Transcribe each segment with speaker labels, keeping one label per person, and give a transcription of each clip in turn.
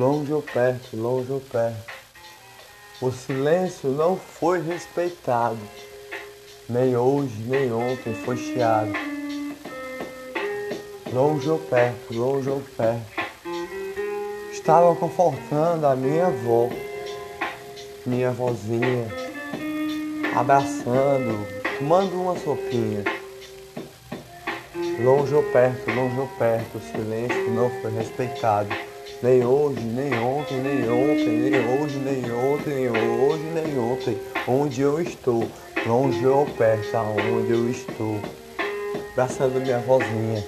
Speaker 1: longe ou perto, longe ou perto. O silêncio não foi respeitado, nem hoje, nem ontem foi chiado. Longe ou perto, longe ou perto. Estava confortando a minha avó, minha avózinha, abraçando, tomando uma sopinha. Longe ou perto, longe ou perto, o silêncio não foi respeitado. Nem hoje, nem ontem, nem ontem, nem hoje, nem ontem, nem hoje, nem ontem. Onde eu estou, longe ou perto, aonde eu estou. Abraçando minha vozinha,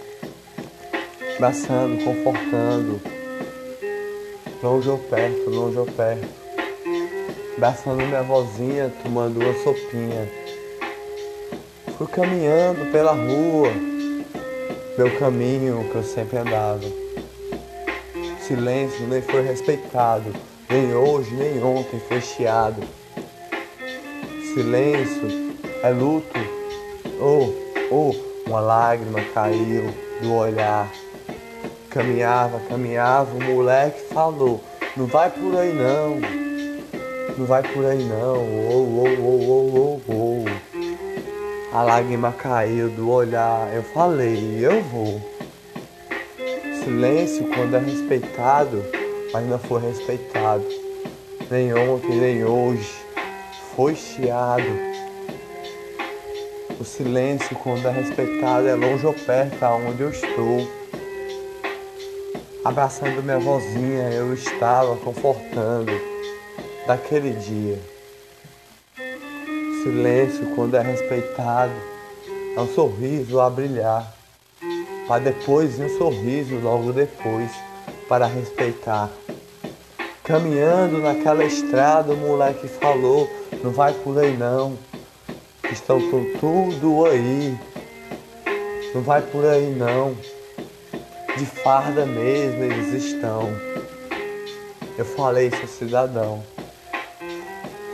Speaker 1: abraçando, confortando. Longe ou perto, longe ou perto. Abraçando minha vozinha, tomando uma sopinha. Fui caminhando pela rua, meu caminho que eu sempre andava silêncio nem foi respeitado, nem hoje, nem ontem foi chiado. Silêncio é luto, oh, oh, uma lágrima caiu do olhar. Caminhava, caminhava, o moleque falou, não vai por aí não, não vai por aí não, oh, oh, oh, oh, oh, oh. A lágrima caiu do olhar, eu falei, eu vou silêncio, quando é respeitado, mas não foi respeitado, nem ontem, nem hoje, foi chiado. O silêncio, quando é respeitado, é longe ou perto, aonde eu estou. Abraçando minha vozinha, eu estava confortando daquele dia. Silêncio, quando é respeitado, é um sorriso a brilhar para depois um sorriso logo depois para respeitar. Caminhando naquela estrada, o moleque falou: Não vai por aí não, estão tudo aí. Não vai por aí não, de farda mesmo eles estão. Eu falei, seu cidadão.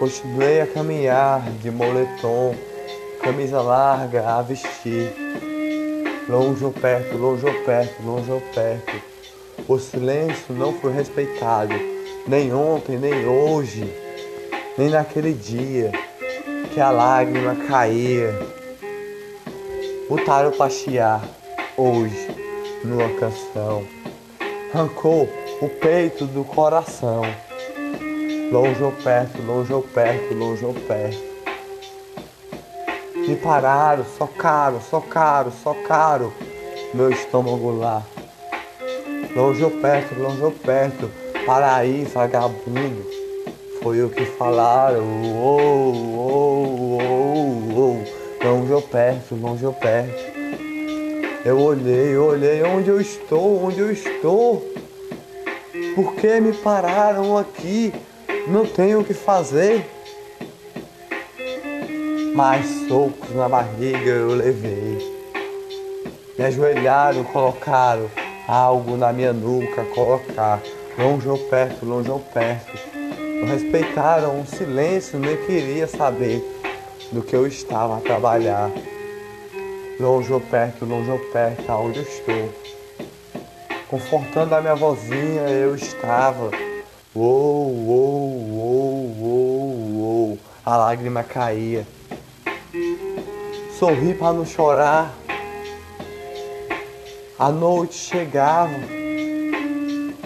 Speaker 1: Continuei a caminhar de moletom, camisa larga a vestir longe ou perto, longe ou perto, longe ou perto. O silêncio não foi respeitado, nem ontem, nem hoje, nem naquele dia que a lágrima caía. Botaram pra chiar hoje numa canção. Arrancou o peito do coração. Longe ou perto, longe ou perto, longe ou perto. Me pararam, só caro, só caro, só caro, meu estômago lá. Longe ou perto, longe ou perto, para aí, vagabundo. Foi o que falaram, oh, oh, oh, oh. Longe ou perto, longe ou perto. Eu olhei, olhei onde eu estou, onde eu estou. Por que me pararam aqui? Não tenho o que fazer mais socos na barriga eu levei. Me ajoelharam, colocaram algo na minha nuca, colocar longe ou perto, longe ou perto. Não respeitaram o silêncio, nem queria saber do que eu estava a trabalhar. Longe ou perto, longe ou perto, aonde eu estou. Confortando a minha vozinha, eu estava. Uou, uou, uou, uou. A lágrima caía sorri para não chorar. A noite chegava,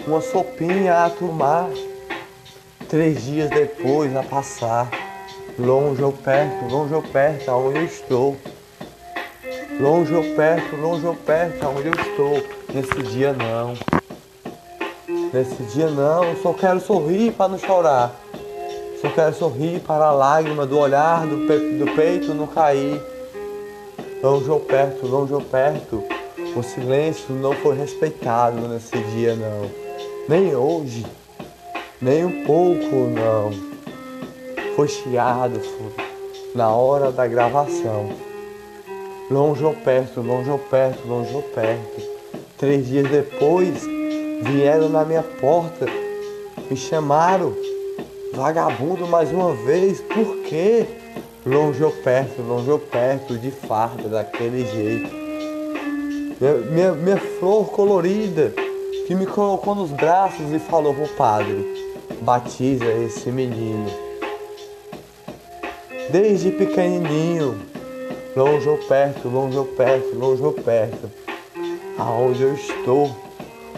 Speaker 1: uma sopinha a tomar, três dias depois a passar, longe ou perto, longe ou perto, aonde eu estou. Longe ou perto, longe ou perto, aonde eu estou. Nesse dia não. Nesse dia não, só quero sorrir para não chorar. Só quero sorrir para a lágrima do olhar do, pe do peito não cair longe ou perto, longe ou perto, o silêncio não foi respeitado nesse dia, não. Nem hoje, nem um pouco, não. Foi chiado foi na hora da gravação. Longe ou perto, longe ou perto, longe ou perto. Três dias depois, vieram na minha porta, me chamaram, vagabundo mais uma vez, por quê? Longe ou perto, longe ou perto, de farda, daquele jeito. Minha, minha, minha flor colorida, que me colocou nos braços e falou pro padre: batiza esse menino. Desde pequenininho, longe ou perto, longe ou perto, longe ou perto, aonde eu estou,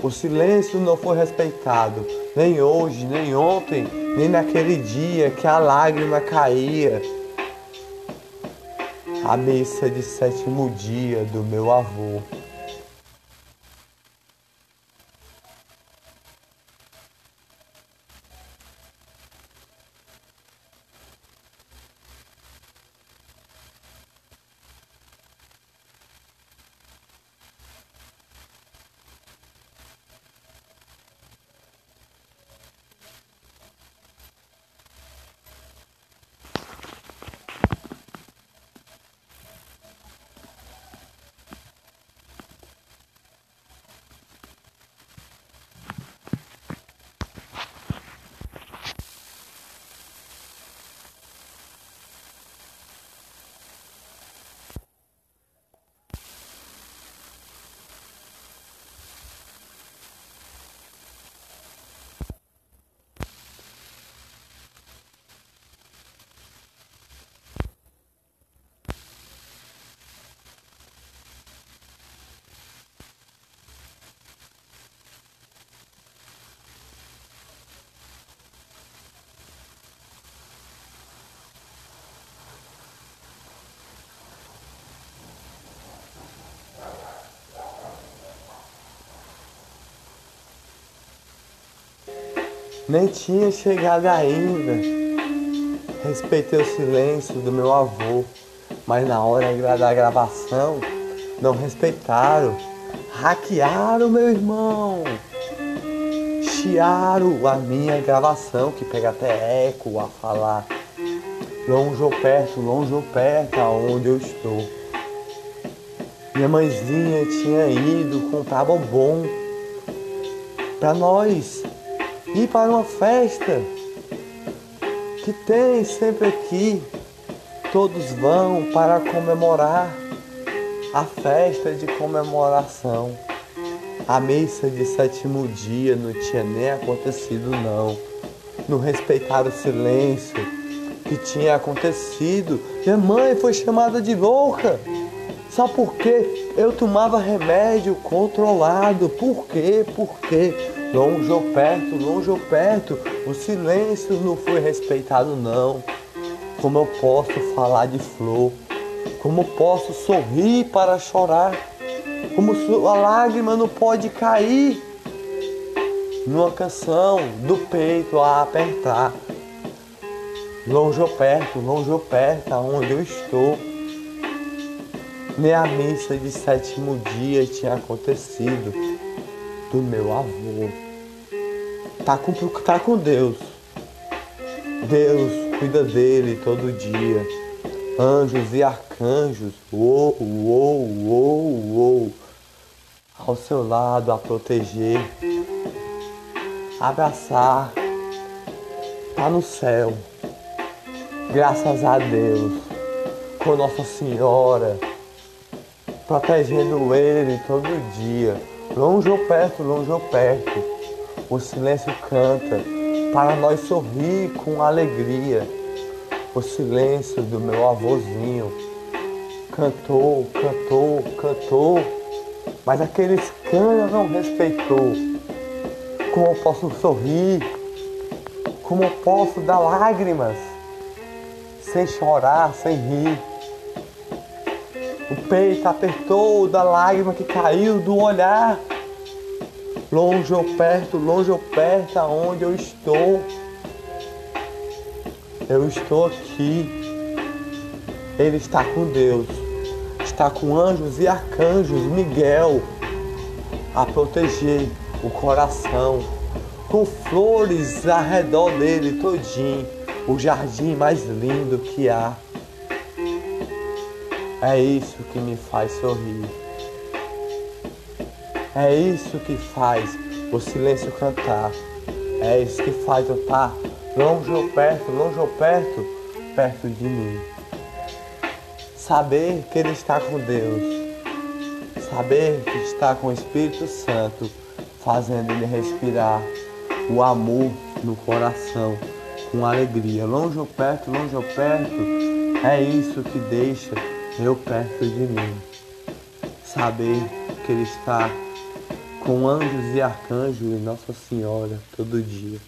Speaker 1: o silêncio não foi respeitado, nem hoje, nem ontem, nem naquele dia que a lágrima caía. A missa de sétimo dia do meu avô. Nem tinha chegado ainda. Respeitei o silêncio do meu avô, mas na hora da gravação não respeitaram. Hackearam meu irmão. Chiaram a minha gravação, que pega até eco a falar. Longe ou perto, longe ou perto, aonde eu estou. Minha mãezinha tinha ido comprar bombom para nós ir para uma festa que tem sempre aqui. Todos vão para comemorar a festa de comemoração. A missa de sétimo dia não tinha nem acontecido não. Não respeitaram o silêncio que tinha acontecido. Minha mãe foi chamada de louca. Só porque eu tomava remédio controlado. Por quê? Por quê? Longe ou perto, longe ou perto, o silêncio não foi respeitado não. Como eu posso falar de flor? Como posso sorrir para chorar? Como a lágrima não pode cair numa canção do peito a apertar. Longe ou perto, longe ou perto, aonde eu estou. Nem a missa de sétimo dia tinha acontecido do meu avô tá com, tá com Deus. Deus cuida dele todo dia. Anjos e arcanjos, uou, uou, uou, uou, ao seu lado a proteger, abraçar, tá no céu. Graças a Deus, com Nossa Senhora, protegendo ele todo dia, longe ou perto, longe ou perto o silêncio canta para nós sorrir com alegria. O silêncio do meu avôzinho cantou, cantou, cantou, mas aqueles canos não respeitou. Como eu posso sorrir? Como eu posso dar lágrimas sem chorar, sem rir? O peito apertou da lágrima que caiu do olhar longe ou perto, longe ou perto, aonde eu estou. Eu estou aqui. Ele está com Deus, está com anjos e arcanjos, Miguel, a proteger o coração, com flores ao redor dele todinho, o jardim mais lindo que há. É isso que me faz sorrir. É isso que faz o silêncio cantar. É isso que faz eu estar longe ou perto, longe ou perto, perto de mim. Saber que Ele está com Deus. Saber que está com o Espírito Santo fazendo ele respirar o amor no coração, com alegria. Longe ou perto, longe ou perto, é isso que deixa eu perto de mim. Saber que Ele está com anjos e arcanjos e Nossa Senhora todo dia.